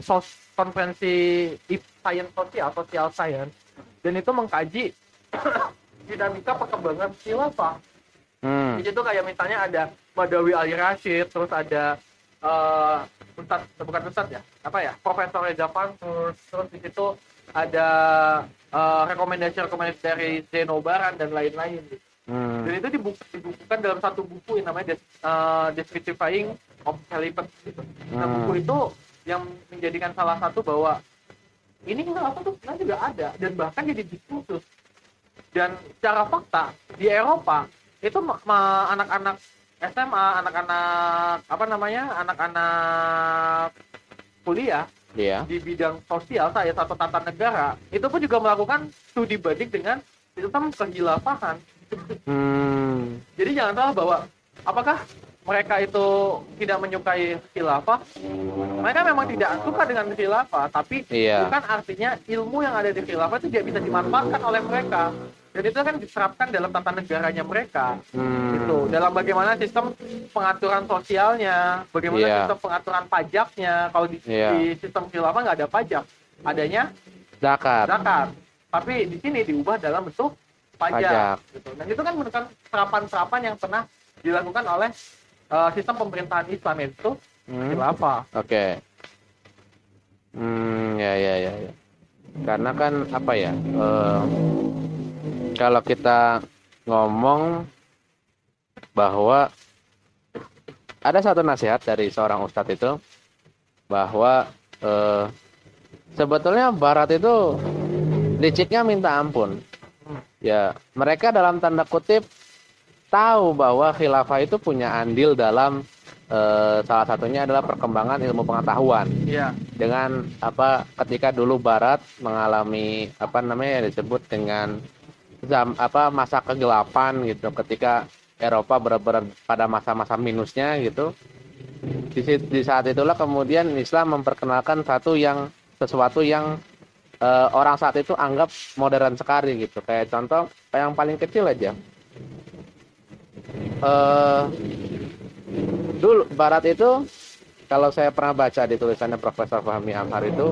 sos, konferensi science sosial social science dan itu mengkaji dinamika perkembangan khilafah Hmm. di situ kayak misalnya ada Madawi Ali Rashid, terus ada eh Ustadz, bukan Ustadz ya, apa ya, Profesor Reza Fansur, terus di situ ada eh, rekomendasi-rekomendasi dari Zeno Baran dan lain-lain. gitu. Hmm. Dan itu dibuku- dibukukan dalam satu buku yang namanya Des- Descriptifying of Caliphate. Gitu. Nah, Hmm. buku itu yang menjadikan salah satu bahwa ini apa tuh sebenarnya juga ada dan bahkan jadi diskursus dan secara fakta di Eropa itu anak-anak SMA, anak-anak apa namanya, anak-anak kuliah Iya. di bidang sosial saya satu tata negara itu pun juga melakukan studi banding dengan sistem kehilafahan. Hmm. Jadi jangan salah bahwa apakah mereka itu tidak menyukai khilafah? Mereka memang tidak suka dengan khilafah, tapi Iya. bukan artinya ilmu yang ada di khilafah itu tidak bisa dimanfaatkan oleh mereka. Dan itu kan diterapkan dalam tata negaranya mereka. Hmm. Gitu. Dalam bagaimana sistem pengaturan sosialnya, bagaimana Iya. sistem pengaturan pajaknya. Kalau di, Iya. di sistem khilafah nggak ada pajak, adanya Zakat. zakat. Tapi di sini diubah dalam bentuk pajak. Pajak. Gitu. Dan itu kan merupakan serapan-serapan yang pernah dilakukan oleh uh, sistem pemerintahan Islam itu Hmm. Oke. Hmm, ya ya ya ya. Karena kan apa ya? eh, kalau kita ngomong bahwa ada satu nasihat dari seorang ustadz itu bahwa eh, sebetulnya Barat itu liciknya minta ampun. Ya, mereka dalam tanda kutip tahu bahwa khilafah itu punya andil dalam eh, salah satunya adalah perkembangan ilmu pengetahuan. Iya. dengan apa ketika dulu Barat mengalami apa namanya disebut dengan zam, apa masa kegelapan gitu. Ketika Eropa benar-benar pada masa-masa minusnya gitu. Di, di saat itulah kemudian Islam memperkenalkan satu yang sesuatu yang eh, orang saat itu anggap modern sekali gitu. Kayak contoh yang paling kecil aja. Eh dulu Barat itu kalau saya pernah baca di tulisannya Profesor Fahmi Amhar itu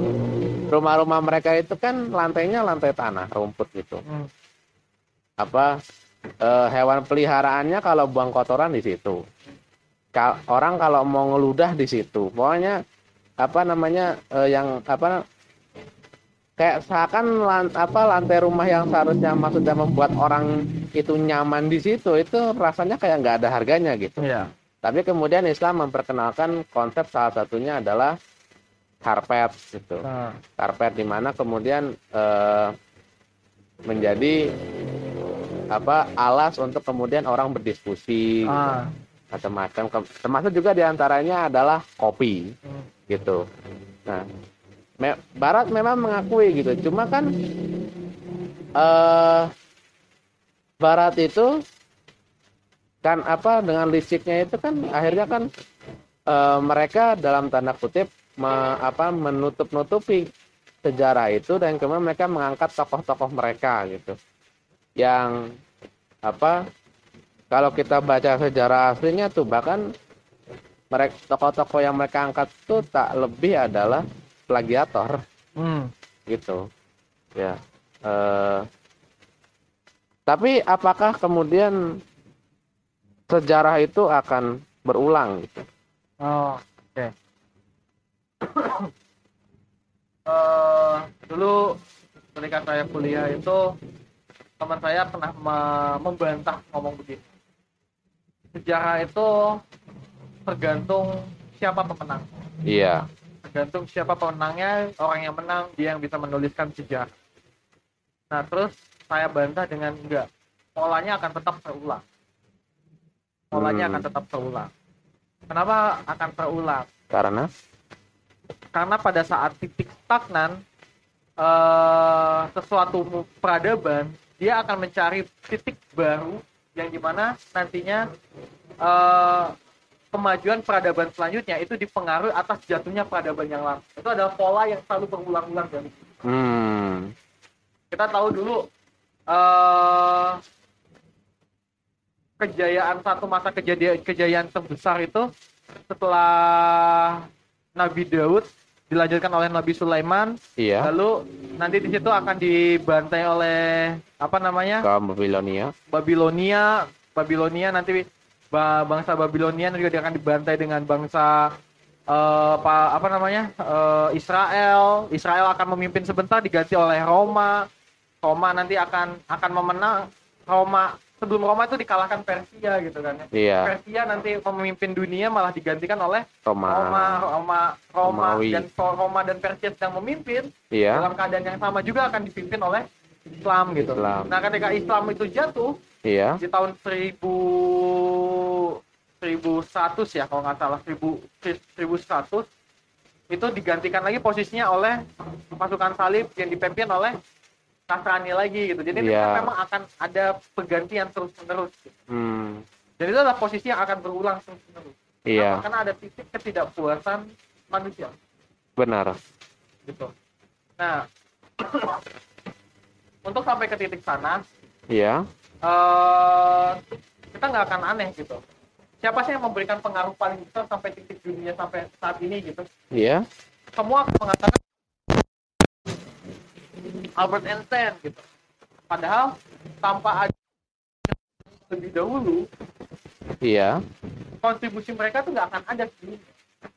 rumah-rumah mereka itu kan lantainya lantai tanah rumput gitu. Hmm. apa eh, hewan peliharaannya kalau buang kotoran di situ. Ka- orang kalau mau ngeludah di situ. Pokoknya apa namanya eh, yang apa kayak seakan lan- apa lantai rumah yang seharusnya maksudnya membuat orang itu nyaman di situ itu rasanya kayak nggak ada harganya gitu. Iya. tapi kemudian Islam memperkenalkan konsep salah satunya adalah karpet gitu. Nah, karpet di mana kemudian eh, menjadi apa alas untuk kemudian orang berdiskusi gitu, ah, macam-macam. Termasuk juga di antaranya adalah kopi hmm. gitu. Nah me- Barat memang mengakui gitu. Cuma kan eh Barat itu kan apa dengan liciknya itu kan akhirnya kan eh, mereka dalam tanda kutip me- apa menutup-nutupi sejarah itu dan kemudian mereka mengangkat tokoh-tokoh mereka gitu. Yang apa kalau kita baca sejarah aslinya tuh bahkan mereka tokoh-tokoh yang mereka angkat tuh tak lebih adalah plagiator Hmm. gitu ya eh, tapi apakah kemudian sejarah itu akan berulang gitu Oh, oke. Eh, dulu ketika saya kuliah itu teman saya pernah me- membantah ngomong begini. Sejarah itu tergantung siapa pemenang. iya Tergantung siapa pemenangnya, orang yang menang dia yang bisa menuliskan sejarah. Nah, terus saya bantah dengan enggak. Polanya akan tetap terulang. Polanya Hmm. akan tetap terulang. Kenapa akan terulang? Karena Karena pada saat titik stagnan eh, sesuatu peradaban dia akan mencari titik baru yang di mana nantinya eh, kemajuan peradaban selanjutnya itu dipengaruhi atas jatuhnya peradaban yang lama. Itu adalah pola yang selalu berulang-ulang dari hmm, kita tahu dulu eh kejayaan satu masa kejadian kejayaan terbesar itu setelah Nabi Daud dilanjutkan oleh Nabi Sulaiman iya. lalu nanti di situ akan dibantai oleh apa namanya Kaum Babilonia. Babilonia Babilonia nanti bangsa Babilonia juga dia akan dibantai dengan bangsa eh, apa apa namanya eh, Israel Israel akan memimpin sebentar diganti oleh Roma Roma nanti akan akan memenang Roma sebelum Roma itu dikalahkan Persia gitu kan ya Iya. Persia nanti memimpin dunia malah digantikan oleh Roma. Roma Roma Roma Romawi. dan Roma dan Persia sedang memimpin Iya. dalam keadaan yang sama juga akan dipimpin oleh Islam gitu. Islam. Nah, ketika Islam itu jatuh Iya. di tahun 1000 1100 ya kalau nggak salah 1000 1100 itu digantikan lagi posisinya oleh pasukan salib yang dipimpin oleh Nasrani lagi gitu. Jadi Iya. memang akan ada pergantian terus-menerus. Hmm, Jadi itu adalah posisi yang akan berulang terus-menerus. iya. Kenapa? Karena ada titik ketidakpuasan manusia Benar. gitu. Nah, untuk sampai ke titik sana, Iya. eh kita nggak akan aneh gitu. Siapa sih yang memberikan pengaruh paling besar sampai titik dunia sampai saat ini gitu? Iya. Semua akan mengatakan Albert Einstein gitu. Padahal tanpa ada lebih dahulu Iya. kontribusi mereka tuh nggak akan ada di dunia.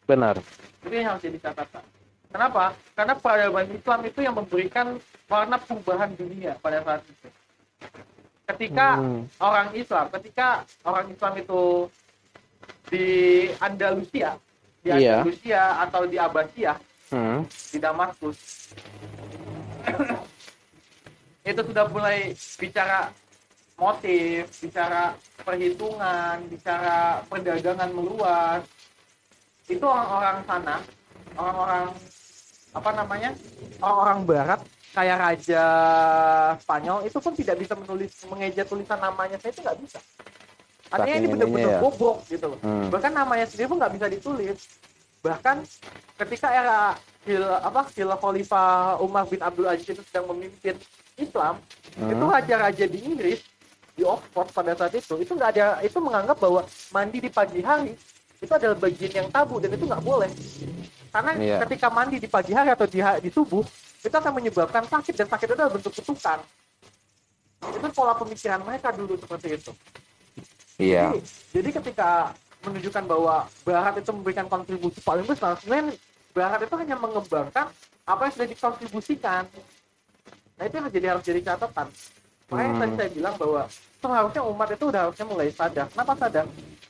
Benar. Itu yang harus jadi catatan. Kenapa? Karena peradaban Islam itu yang memberikan warna perubahan dunia pada saat itu. Ketika Hmm. orang Islam, ketika orang Islam itu di Andalusia, di Iya. Andalusia atau di Abbasiyah, Hmm. di Damaskus, itu sudah mulai bicara motif, bicara perhitungan, bicara perdagangan meluas. Itu orang-orang sana, orang-orang apa namanya, orang-orang Barat kayak raja Spanyol itu pun tidak bisa menulis mengeja tulisan namanya saya itu nggak bisa. Artinya ini benar-benar ya. bobrok gitu loh. Hmm. Bahkan namanya sendiri pun nggak bisa ditulis. Bahkan ketika era Hil, apa Khilafah Khalifah Umar bin Abdul Aziz itu sedang memimpin Islam, Hmm. itu raja-raja di Inggris di Oxford pada saat itu itu nggak ada itu menganggap bahwa mandi di pagi hari itu adalah bagian yang tabu dan itu nggak boleh karena Iya. ketika mandi di pagi hari atau di, di subuh itu akan menyebabkan sakit dan sakit itu adalah bentuk kutukan itu pola pemikiran mereka dulu seperti itu Iya. jadi, jadi ketika menunjukkan bahwa Barat itu memberikan kontribusi paling besar, sebenarnya Barat itu hanya mengembangkan apa yang sudah dikontribusikan. Nah itu yang jadi harus jadi catatan. Makanya Hmm. tadi saya bilang bahwa seharusnya umat itu udah harusnya mulai sadar. Kenapa sadar?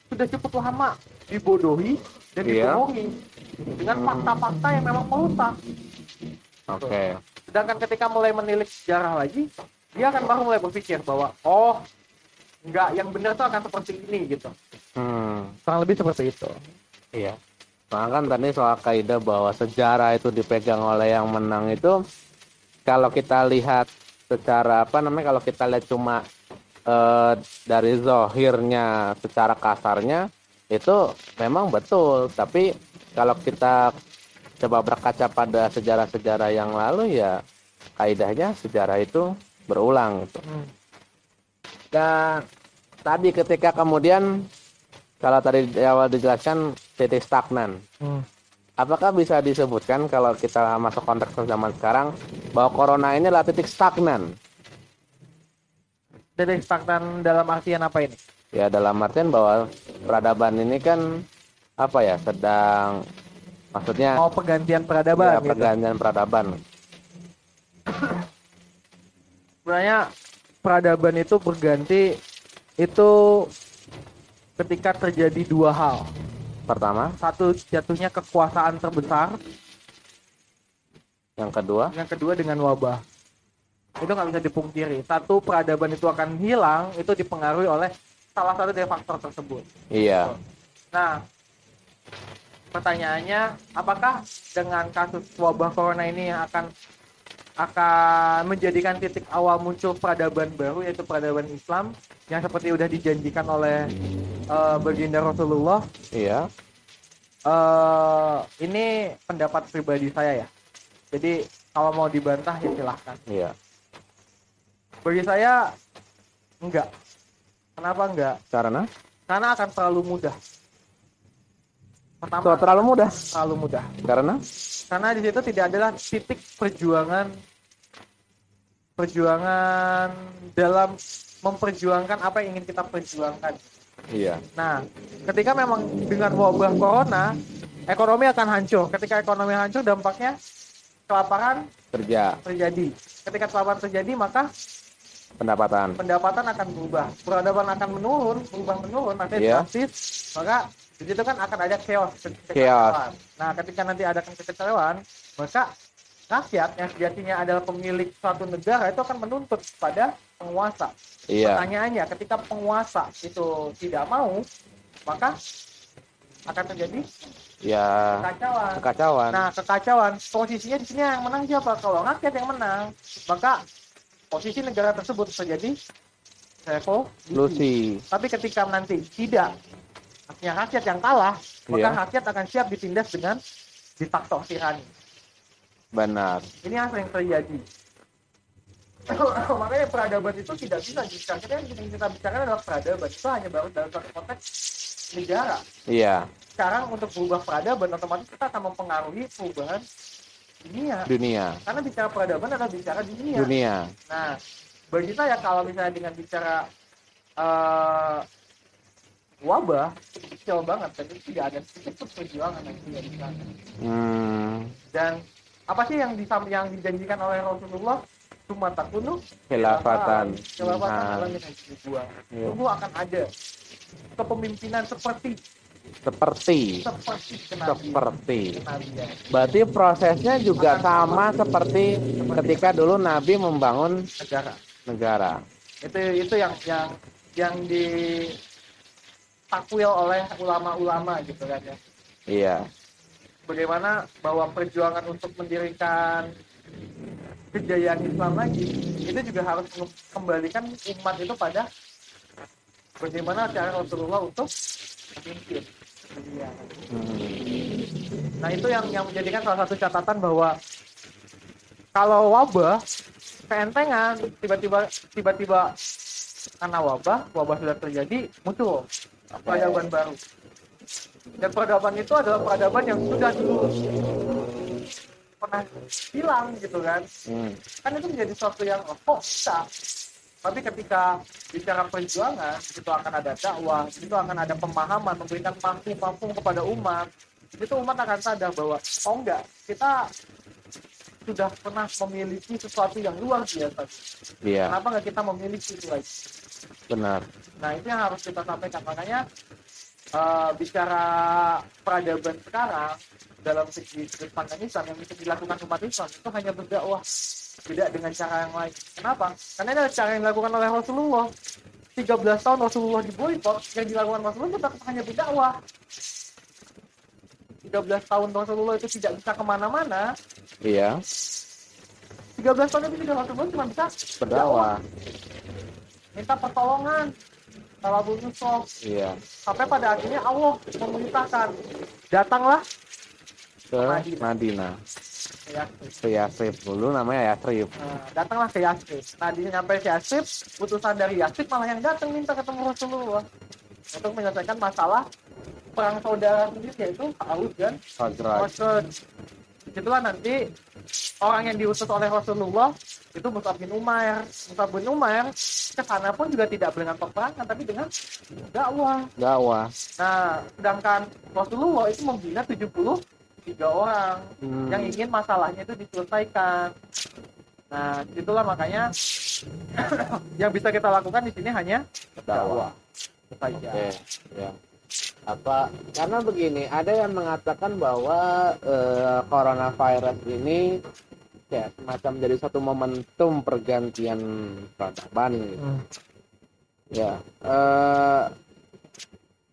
Sudah cukup lama dibodohi dan Iya. dibohongi dengan fakta-fakta yang memang merusak. Oke. Sedangkan ketika mulai menilik sejarah lagi, dia akan baru mulai berpikir bahwa oh enggak yang benar itu akan seperti ini gitu. Hmm. Kurang lebih seperti itu. Iya. Nah, kan tadi soal kaidah bahwa sejarah itu dipegang oleh yang menang itu kalau kita lihat secara apa namanya kalau kita lihat cuma eh, dari zohirnya secara kasarnya itu memang betul tapi kalau kita coba berkaca pada sejarah-sejarah yang lalu ya kaidahnya sejarah itu berulang gitu. Dan tadi ketika kemudian kalau tadi di awal dijelaskan titik stagnan, apakah bisa disebutkan kalau kita masuk konteks zaman sekarang bahwa corona ini adalah titik stagnan? Titik stagnan dalam artian apa ini? Ya dalam artian bahwa peradaban ini kan apa ya sedang maksudnya Mau pergantian ya, peradaban gitu. pergantian peradaban. Sebenarnya peradaban itu berganti itu ketika terjadi dua hal. Pertama, Satu jatuhnya kekuasaan terbesar, yang kedua, yang kedua dengan wabah. Itu nggak bisa dipungkiri. Satu peradaban itu akan hilang itu dipengaruhi oleh salah satu dari faktor tersebut. iya, Nah, pertanyaannya apakah dengan kasus wabah corona ini yang akan akan menjadikan titik awal muncul peradaban baru yaitu peradaban Islam yang seperti udah dijanjikan oleh uh, baginda Rasulullah. Iya. eh ini pendapat pribadi saya ya. Jadi kalau mau dibantah ya silahkan. Iya. bagi saya enggak. Kenapa enggak? Karena? Karena akan terlalu mudah. Pertama terlalu mudah. terlalu mudah. Karena karena di situ tidak adalah titik perjuangan perjuangan dalam memperjuangkan apa yang ingin kita perjuangkan. iya. Nah, ketika memang dengan wabah corona, ekonomi akan hancur. Ketika ekonomi hancur, dampaknya kelaparan Kerja, terjadi. Ketika kelaparan terjadi, maka pendapatan. pendapatan akan berubah, peradaban akan menurun, berubah menurun, nanti drastis, maka di situ kan akan ada chaos, Chaos. Nah, ketika nanti ada kekecewaan, maka rakyat yang sejatinya adalah pemilik suatu negara itu akan menuntut pada penguasa. Iya. Pertanyaannya, ketika penguasa itu tidak mau, maka akan terjadi Ya, kekacauan. kekacauan. Nah, kekacauan posisinya di sini yang menang siapa? Kalau rakyat yang menang, maka posisi negara tersebut terjadi revolusi. Tapi ketika nanti tidak, artinya rakyat yang kalah, maka Iya. rakyat akan siap ditindas dengan diktator tirani. Benar. Ini yang sering terjadi. Makanya peradaban itu tidak bisa dibicarakan. Yang kita bicarakan adalah peradaban. Itu hanya baru dalam satu konteks negara. Iya. Sekarang untuk berubah peradaban, otomatis kita akan mempengaruhi perubahan dunia. Dunia. Karena bicara peradaban adalah bicara dunia. Dunia. Nah, bagi saya kalau misalnya dengan bicara eh, wabah, kecil banget. Dan itu tidak ada sedikit perjuangan yang tidak di sana. Hmm. Dan apa sih yang disam yang dijanjikan oleh Rasulullah? Cuma takunu Khilafatan. Khilafatan Nah, dalam dua. Iya. Tunggu akan ada kepemimpinan seperti seperti seperti kenabian. seperti. kenabian. Berarti prosesnya juga sama seperti ketika dulu Nabi membangun negara. negara. Itu itu yang yang yang di takwil oleh ulama-ulama gitu kan ya. Iya. Bagaimana bahwa perjuangan untuk mendirikan kejayaan Islam lagi itu juga harus mengembalikan umat itu pada bagaimana cara Rasulullah untuk memimpin dunia. Hmm. Nah itu yang yang menjadikan salah satu catatan bahwa kalau wabah keentengan tiba-tiba tiba-tiba karena wabah wabah sudah terjadi muncul peradaban baru. Dan peradaban itu adalah peradaban yang sudah dulu pernah hilang gitu kan. Hmm. kan itu menjadi sesuatu yang oh, kok bisa? Tapi ketika bicara perjuangan itu akan ada dakwah itu akan ada pemahaman memberikan mampu-mampu kepada umat itu umat akan sadar bahwa oh enggak kita sudah pernah memiliki sesuatu yang luar biasa. Iya, kenapa nggak kita memiliki itu lagi benar. nah itu yang harus kita sampaikan. Makanya eh, bicara peradaban sekarang dalam segi sudut pandang Islam yang bisa dilakukan umat Islam itu hanya berdakwah. Tidak dengan cara yang lain. Kenapa? Karena ini adalah cara yang dilakukan oleh Rasulullah. 13 tahun Rasulullah di boykot yang dilakukan Rasulullah tetap hanya berdakwah. 13 tahun Rasulullah itu tidak bisa ke mana-mana. Iya, 13 tahun itu juga Rasulullah cuma bisa berdakwah. Minta pertolongan kalau Abu Yusuf Iya, sampai pada akhirnya Allah memerintahkan datanglah ke Madinah. Madinah. Ke Yasrib dulu namanya Yasrib. nah, datanglah ke Yasrib nah dia nyampe ke Yasrib utusan dari Yasrib malah yang datang minta ketemu Rasulullah untuk menyelesaikan masalah perang saudara sendiri yaitu Aus dan Khazraj. Khosraj itulah nanti orang yang diutus oleh Rasulullah itu Mus'ab bin Umair Mus'ab bin Umair ke sana pun juga tidak dengan peperangan tapi dengan dakwah Dakwah. Nah, sedangkan Rasulullah itu membina 73 orang Hmm. yang ingin masalahnya itu diselesaikan. Nah, itulah makanya yang bisa kita lakukan di sini hanya dakwah. Saja. Oke, ya. Apa? Karena begini, ada yang mengatakan bahwa eh, coronavirus ini ya semacam jadi satu momentum pergantian peradaban. gitu. Hmm. Ya, eh,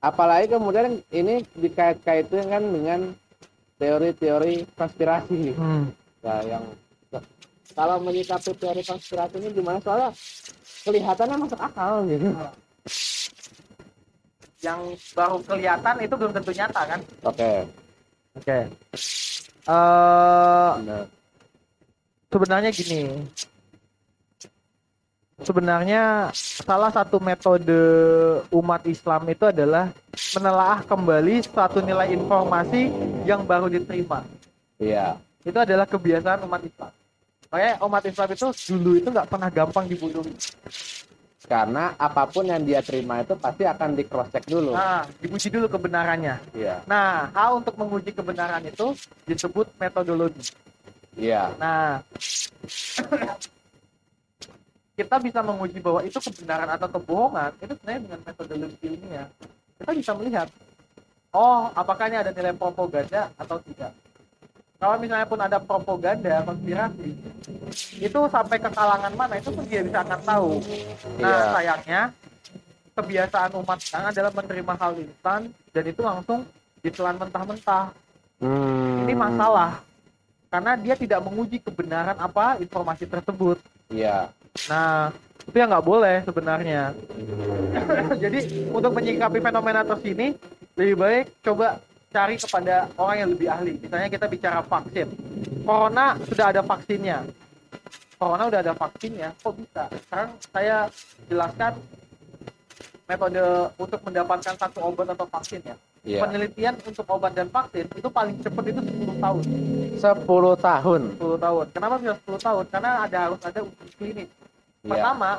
apalagi kemudian ini dikait-kaitkan kan dengan teori-teori konspirasi Hmm. ya yang kalau menyikapi teori konspirasi ini gimana soalnya kelihatannya masuk akal gitu Yang baru kelihatan itu belum tentu nyata kan? oke Oke. Eh benar sebenarnya gini. Sebenarnya salah satu metode umat Islam itu adalah menelaah kembali suatu nilai informasi yang baru diterima. iya Itu adalah kebiasaan umat Islam. Makanya umat Islam itu dulu itu nggak pernah gampang dibodohi. Karena apa pun yang dia terima itu pasti akan di cross check dulu Nah, diuji dulu kebenarannya. iya Nah, hal untuk menguji kebenaran itu disebut metodologi. iya Nah, kita bisa menguji bahwa itu kebenaran atau kebohongan itu sebenarnya dengan metodologi ilmiah. Kita bisa melihat, oh, apakah ini ada nilai propaganda atau tidak. Kalau misalnya pun ada propaganda, konspirasi, itu sampai ke kalangan mana itu pun dia bisa akan tahu. Nah, Iya. sayangnya kebiasaan umat sekarang adalah menerima hal instan dan itu langsung ditelan mentah-mentah. Hmm, Ini masalah karena dia tidak menguji kebenaran apa informasi tersebut. iya Nah, itu yang nggak boleh sebenarnya. Jadi untuk menyikapi fenomena tersini, lebih baik coba cari kepada orang yang lebih ahli. Misalnya kita bicara vaksin. Corona sudah ada vaksinnya. Corona udah ada vaksinnya, kok bisa? Sekarang saya jelaskan metode untuk mendapatkan satu obat atau vaksin ya. iya Penelitian untuk obat dan vaksin itu paling cepat itu 10 tahun. 10 tahun 10 tahun. Kenapa bisa 10 tahun? Karena ada harus ada uji klinis. iya Pertama,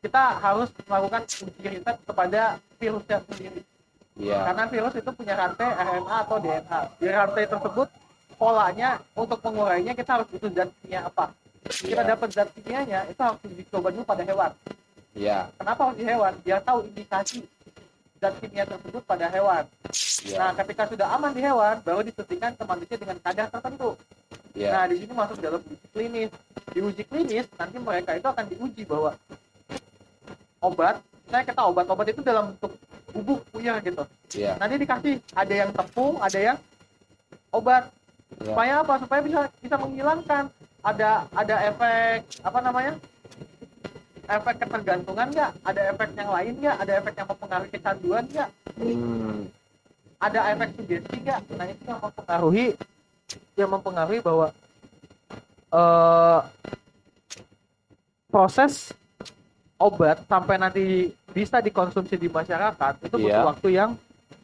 kita harus melakukan uji riset kepada virusnya sendiri. Iya Karena virus itu punya rantai RNA atau DNA. Di rantai tersebut, polanya untuk mengurainya kita harus butuh zat kimia apa. Kita Iya. dapat zat kimianya, itu harus dicoba dulu pada hewan. iya Kenapa harus di hewan? Biar tahu indikasi zat kimia tersebut pada hewan. iya Nah, ketika sudah aman di hewan, baru disuntikan ke manusia dengan kadar tertentu. iya Nah, di sini masuk dalam uji klinis. Di uji klinis, nanti mereka itu akan diuji bahwa obat, saya kata obat-obat itu dalam bentuk bubuk puyer gitu. iya Nanti dikasih ada yang tepung, ada yang obat. iya Supaya apa? Supaya bisa bisa menghilangkan ada ada efek apa namanya? Efek ketergantungan nggak? Ada efek yang lain nggak? Ada efek yang mempengaruhi kecanduan nggak? Hmm, ada efek sugesti nggak? Nah itu yang mempengaruhi yang mempengaruhi bahwa eh proses obat sampai nanti bisa dikonsumsi di masyarakat itu butuh Iya. waktu yang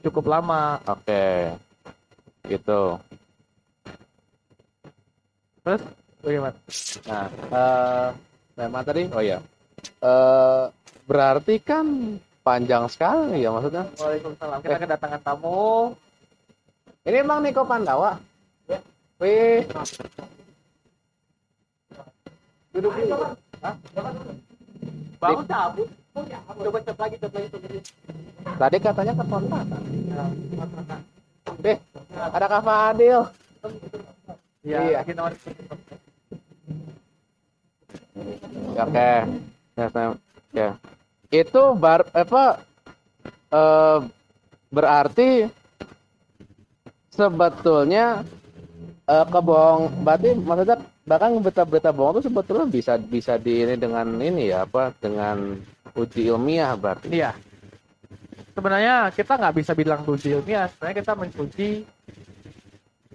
cukup lama. oke gitu Terus bagaimana? Nah, eh memang tadi, oh ya, eh berarti kan panjang sekali ya maksudnya. Waalaikumsalam. Kita kedatangan tamu. Ini emang Niko Pandawa. Ya. Wih, Duduk dulu. Hah? Baru cabut. Coba cek lagi, cek lagi, cek lagi. tadi katanya ke kontak. Ya, Eh, ada Kak Fadil. Iya, Iya. lagi nomor- Oke. Ya, ya. Itu bar apa eh berarti sebetulnya eh kebohong berarti maksudnya bahkan berita-berita bohong itu sebetulnya bisa bisa di ini dengan ini ya apa dengan uji ilmiah berarti. Iya. Sebenarnya kita nggak bisa bilang uji ilmiah, sebenarnya kita menguji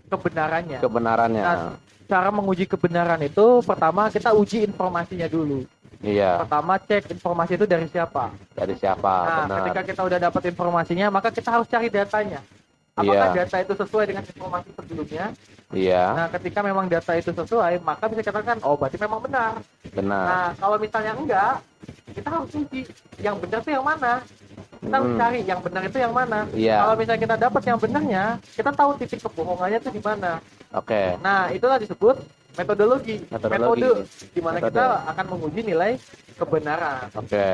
kebenarannya. kebenarannya. Nah, cara menguji kebenaran itu pertama kita uji informasinya dulu. Iya, Pertama cek informasi itu dari siapa. dari siapa? Nah, benar. ketika kita udah dapat informasinya, maka kita harus cari datanya. Apakah Iya. data itu sesuai dengan informasi sebelumnya? Iya, Nah, ketika memang data itu sesuai, maka bisa katakan, oh berarti memang benar. benar. Nah, kalau misalnya enggak, kita harus uji yang benar itu yang mana. Kita harus Hmm. cari yang benar itu yang mana. Iya. Kalau misalnya kita dapat yang benarnya, kita tahu titik kebohongannya itu di mana. Oke. Nah, itulah disebut metodologi. Metodologi. Metode di mana kita akan menguji nilai kebenaran. Oke.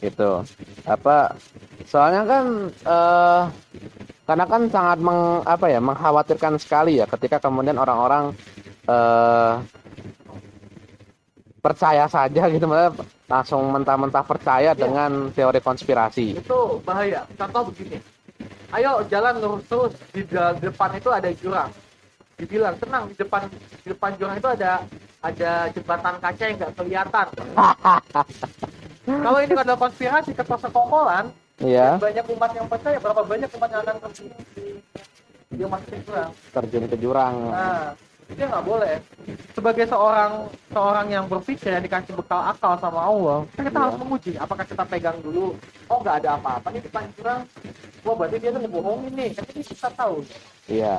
Itu. Apa soalnya kan eh karena kan sangat meng, apa ya, mengkhawatirkan sekali ya ketika kemudian orang-orang eh percaya saja gitu langsung mentah-mentah percaya Iya. dengan teori konspirasi. itu bahaya contoh begini ayo jalan lurus terus di depan itu ada jurang dibilang tenang di depan di depan jurang itu ada ada jembatan kaca yang nggak kelihatan kalau ini adalah konspirasi ketersekongkolan Iya, banyak umat yang percaya berapa banyak umat yang akan terjun di dia masuk ke jurang terjun ke jurang. nah dia nggak boleh sebagai seorang seorang yang berpikir yang dikasih bekal akal sama Allah kan kita Iya. harus menguji apakah kita pegang dulu oh nggak ada apa-apa nih di depan jurang wah berarti dia tuh ngebohongin nih kan ini kita tahu Iya.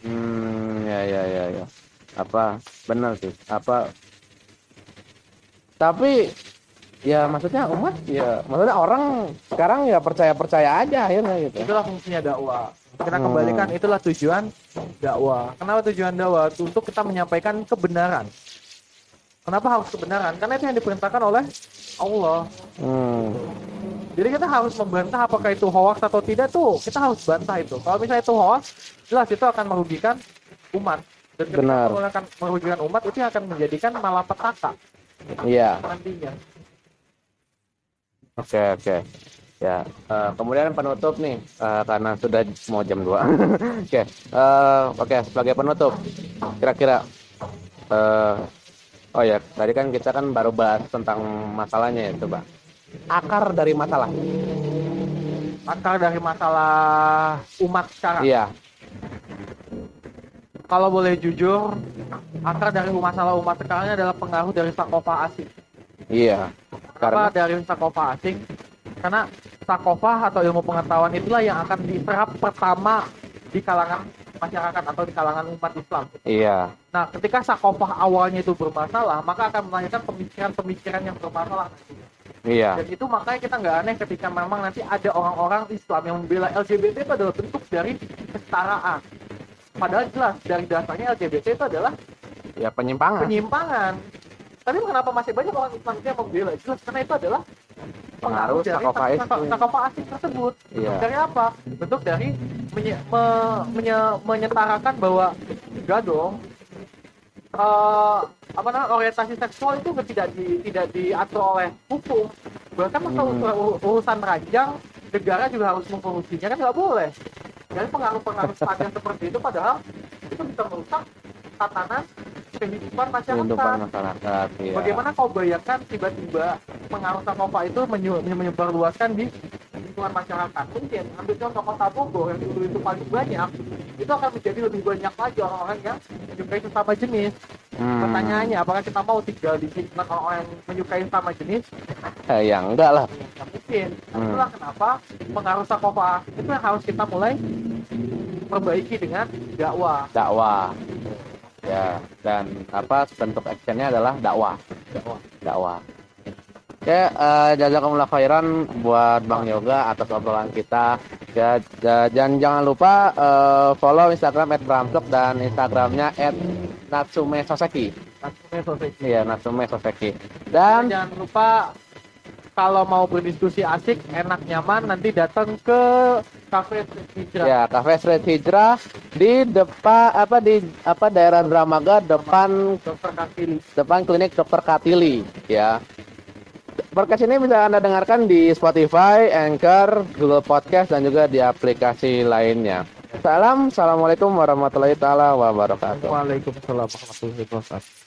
Hmm, ya ya ya ya. Apa benar sih? Apa Tapi ya maksudnya umat ya maksudnya orang sekarang ya percaya-percaya aja akhirnya gitu. itulah fungsinya dakwah kita Hmm. kembalikan itulah tujuan dakwah kenapa tujuan dakwah untuk kita menyampaikan kebenaran kenapa harus kebenaran karena itu yang diperintahkan oleh Allah Hmm. Jadi kita harus membantah apakah itu hoax atau tidak tuh kita harus bantah itu. Kalau misalnya itu hoax, jelas itu akan merugikan umat. Dan ketika Benar. akan merugikan umat itu akan menjadikan malapetaka Iya. Oke oke. Ya, eh, kemudian penutup nih eh, karena sudah mau jam 2. oke. eh, oke, sebagai penutup kira-kira eh oh ya, tadi kan kita kan baru bahas tentang masalahnya ya, coba. Akar dari masalah. Akar dari masalah umat sekarang. Iya. Kalau boleh jujur, akar dari masalah umat sekarang adalah pengaruh dari sakofa asing. Iya. Karena dari sakofa asing? Karena sakofa atau ilmu pengetahuan itulah yang akan diserap pertama di kalangan masyarakat atau di kalangan umat Islam. iya. Nah, ketika sakofah awalnya itu bermasalah, maka akan melahirkan pemikiran-pemikiran yang bermasalah. Iya. Dan itu makanya kita nggak aneh ketika memang nanti ada orang-orang Islam yang membela LGBT itu adalah bentuk dari kesetaraan. Padahal jelas dari dasarnya LGBT itu adalah Ya penyimpangan. penyimpangan. Tapi kenapa masih banyak orang Islam yang membela? Jelas karena itu adalah Pengaruh dari sakofa sak- asing. tersebut. Iya. Dari apa? Bentuk dari menye- me- menye- menyetarakan bahwa enggak dong. eh, apa namanya orientasi seksual itu tidak di, tidak diatur oleh hukum. Bahkan masa Hmm. ur- urusan ranjang negara juga harus memproduksinya kan nggak boleh. Jadi pengaruh-pengaruh standar seperti itu padahal itu bisa merusak tatanan kehidupan masyarakat. Kehidupan masyarakat. Iya. Bagaimana kau bayangkan tiba-tiba pengaruh sakofa itu menye- menyebarluaskan di lingkungan masyarakat? Mungkin ambil contoh kota Bogor yang dulu itu paling banyak, itu akan menjadi lebih banyak lagi orang-orang yang menyukai sesama jenis. Hmm. Pertanyaannya, apakah kita mau tinggal di lingkungan orang-orang yang menyukai sesama jenis? Eh, ya enggak lah. Ya mungkin. Hmm. Itulah kenapa pengaruh sakofa itu yang harus kita mulai perbaiki dengan dakwah. Dakwah. Ya, dan apa bentuk actionnya adalah dakwah. Dakwah. dakwah. Oke, eh, jazakumullah khairan buat Bang Yoga atas obrolan kita. Ya, dan jangan lupa eh, follow Instagram @bramsok dan Instagramnya @natsume_soseki. Langsung selesai. Iya, Natsume Soseki. Dan jangan lupa kalau mau berdiskusi asik, enak, nyaman, nanti datang ke Cafe Hijrah. ya Cafe Street Hijrah di depan apa di apa daerah Dramaga depan Dokter Kakili. depan klinik Dokter Katili ya. Podcast ini bisa Anda dengarkan di Spotify, Anchor, Google Podcast dan juga di aplikasi lainnya. Salam, Assalamualaikum warahmatullahi wabarakatuh. Waalaikumsalam warahmatullahi wabarakatuh.